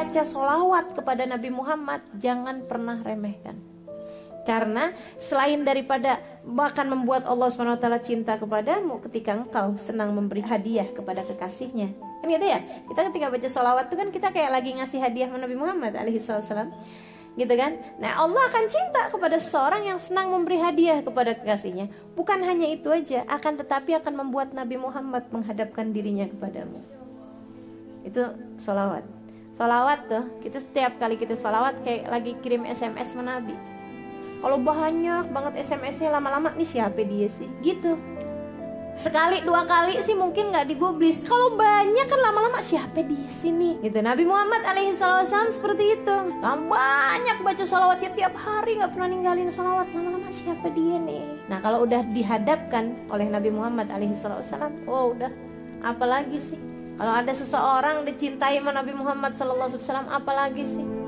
membaca solawat kepada Nabi Muhammad jangan pernah remehkan. Karena selain daripada bahkan membuat Allah SWT cinta kepadamu ketika engkau senang memberi hadiah kepada kekasihnya. Kan gitu ya? Kita ketika baca solawat itu kan kita kayak lagi ngasih hadiah Nabi Muhammad alaihissalam. Gitu kan? Nah Allah akan cinta kepada seseorang yang senang memberi hadiah kepada kekasihnya. Bukan hanya itu aja, akan tetapi akan membuat Nabi Muhammad menghadapkan dirinya kepadamu. Itu solawat. Solawat tuh, kita setiap kali kita solawat kayak lagi kirim SMS Nabi. Kalau banyak banget SMS-nya lama-lama nih siapa dia sih? Gitu. Sekali dua kali sih mungkin nggak digubris. Kalau banyak kan lama-lama siapa dia sini gitu. Nabi Muhammad alaihi salam seperti itu. Lama banyak baca salawat ya tiap hari nggak pernah ninggalin salawat. Lama-lama siapa dia nih? Nah kalau udah dihadapkan oleh Nabi Muhammad alaihi salam oh udah. Apalagi sih kalau ada seseorang dicintai sama Nabi Muhammad wasallam apalagi sih